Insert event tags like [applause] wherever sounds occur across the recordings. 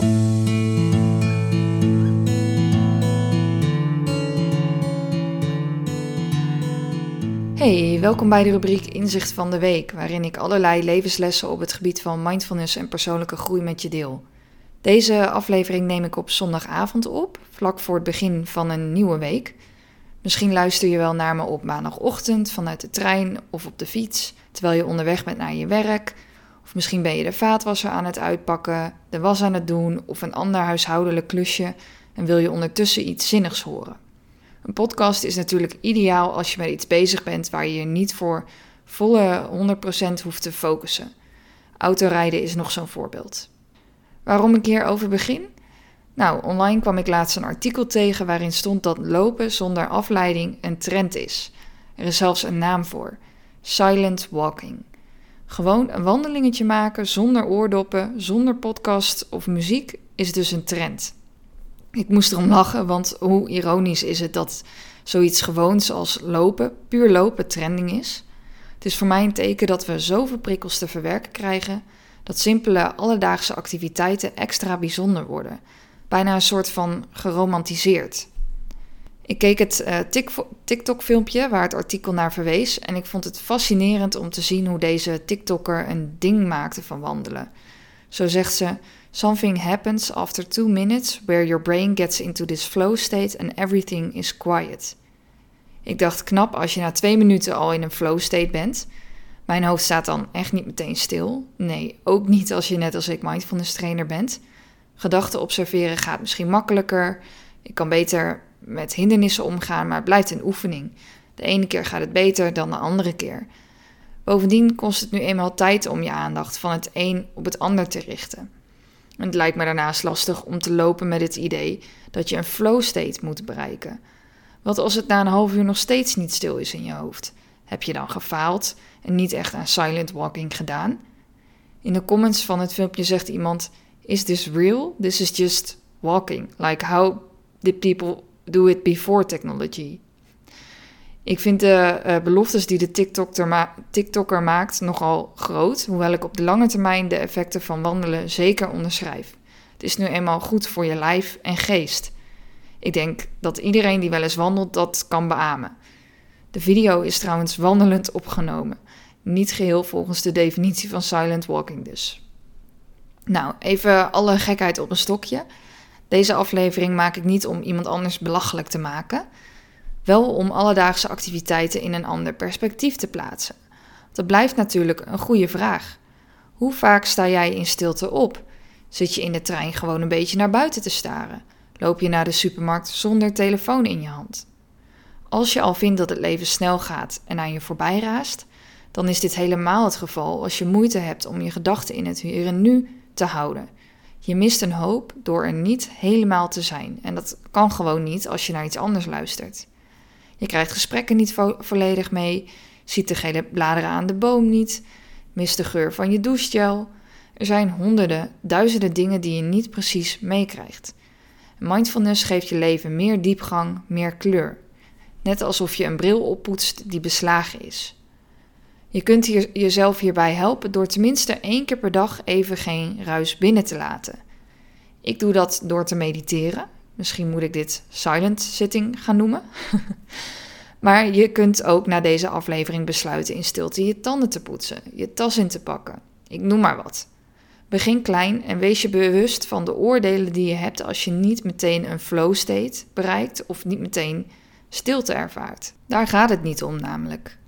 Hey, welkom bij de rubriek Inzicht van de Week, waarin ik allerlei levenslessen op het gebied van mindfulness en persoonlijke groei met je deel. Deze aflevering neem ik op zondagavond op, vlak voor het begin van een nieuwe week. Misschien luister je wel naar me op maandagochtend vanuit de trein of op de fiets, terwijl je onderweg bent naar je werk. Of misschien ben je de vaatwasser aan het uitpakken, de was aan het doen of een ander huishoudelijk klusje en wil je ondertussen iets zinnigs horen. Een podcast is natuurlijk ideaal als je met iets bezig bent waar je je niet voor volle 100% hoeft te focussen. Autorijden is nog zo'n voorbeeld. Waarom ik hierover begin? Nou, online kwam ik laatst een artikel tegen waarin stond dat lopen zonder afleiding een trend is. Er is zelfs een naam voor: silent walking. Gewoon een wandelingetje maken zonder oordoppen, zonder podcast of muziek is dus een trend. Ik moest erom lachen, want hoe ironisch is het dat zoiets gewoons als lopen, puur lopen, trending is. Het is voor mij een teken dat we zoveel prikkels te verwerken krijgen dat simpele alledaagse activiteiten extra bijzonder worden. Bijna een soort van geromantiseerd. Ik keek het uh, TikTok-filmpje waar het artikel naar verwees en ik vond het fascinerend om te zien hoe deze TikToker een ding maakte van wandelen. Zo zegt ze: Something happens after two minutes where your brain gets into this flow state and everything is quiet. Ik dacht knap als je na twee minuten al in een flow state bent. Mijn hoofd staat dan echt niet meteen stil. Nee, ook niet als je net als ik mindfulness trainer bent. Gedachten observeren gaat misschien makkelijker. Ik kan beter met hindernissen omgaan, maar het blijft een oefening. De ene keer gaat het beter dan de andere keer. Bovendien kost het nu eenmaal tijd om je aandacht van het een op het ander te richten. Het lijkt me daarnaast lastig om te lopen met het idee dat je een flow state moet bereiken. Wat als het na een half uur nog steeds niet stil is in je hoofd? Heb je dan gefaald en niet echt aan silent walking gedaan? In de comments van het filmpje zegt iemand: Is this real? This is just walking. Like how did people do it before technology? Ik vind de uh, beloftes die de TikToker maakt nogal groot, hoewel ik op de lange termijn de effecten van wandelen zeker onderschrijf. Het is nu eenmaal goed voor je lijf en geest. Ik denk dat iedereen die wel eens wandelt dat kan beamen. De video is trouwens wandelend opgenomen. Niet geheel volgens de definitie van silent walking dus. Nou, even alle gekheid op een stokje. Deze aflevering maak ik niet om iemand anders belachelijk te maken wel om alledaagse activiteiten in een ander perspectief te plaatsen. Dat blijft natuurlijk een goede vraag. Hoe vaak sta jij in stilte op? Zit je in de trein gewoon een beetje naar buiten te staren? Loop je naar de supermarkt zonder telefoon in je hand? Als je al vindt dat het leven snel gaat en aan je voorbij raast, dan is dit helemaal het geval als je moeite hebt om je gedachten in het hier en nu te houden. Je mist een hoop door er niet helemaal te zijn en dat kan gewoon niet als je naar iets anders luistert. Je krijgt gesprekken niet volledig mee, ziet de gele bladeren aan de boom niet, mist de geur van je douchegel. Er zijn honderden, duizenden dingen die je niet precies meekrijgt. Mindfulness geeft je leven meer diepgang, meer kleur. Net alsof je een bril oppoetst die beslagen is. Je kunt hier, jezelf hierbij helpen door tenminste één keer per dag even geen ruis binnen te laten. Ik doe dat door te mediteren. Misschien moet ik dit silent sitting gaan noemen. [laughs] maar je kunt ook na deze aflevering besluiten in stilte je tanden te poetsen, je tas in te pakken. Ik noem maar wat. Begin klein en wees je bewust van de oordelen die je hebt als je niet meteen een flow state bereikt of niet meteen stilte ervaart. Daar gaat het niet om namelijk.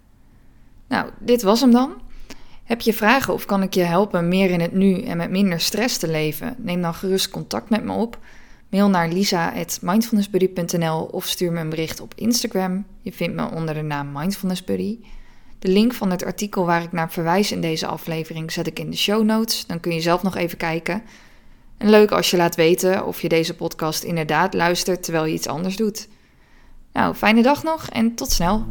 Nou, dit was hem dan. Heb je vragen of kan ik je helpen meer in het nu en met minder stress te leven? Neem dan gerust contact met me op. Mail naar lisa.mindfulnessbuddy.nl of stuur me een bericht op Instagram. Je vindt me onder de naam Mindfulness Buddy. De link van het artikel waar ik naar verwijs in deze aflevering zet ik in de show notes. Dan kun je zelf nog even kijken. En leuk als je laat weten of je deze podcast inderdaad luistert terwijl je iets anders doet. Nou, fijne dag nog en tot snel.